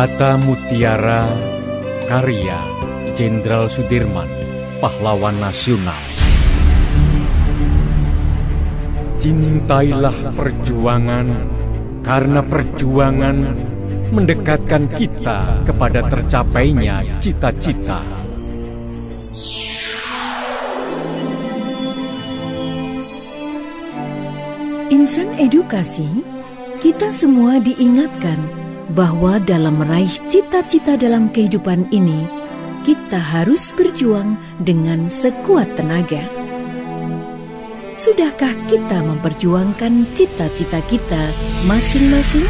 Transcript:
Kata Mutiara Karya Jenderal Sudirman Pahlawan Nasional. Cintailah perjuangan Karena perjuangan Mendekatkan kita kepada tercapainya cita-cita. Insan edukasi, kita semua diingatkan bahwa dalam meraih cita-cita dalam kehidupan ini, kita harus berjuang dengan sekuat tenaga. Sudahkah kita memperjuangkan cita-cita kita masing-masing?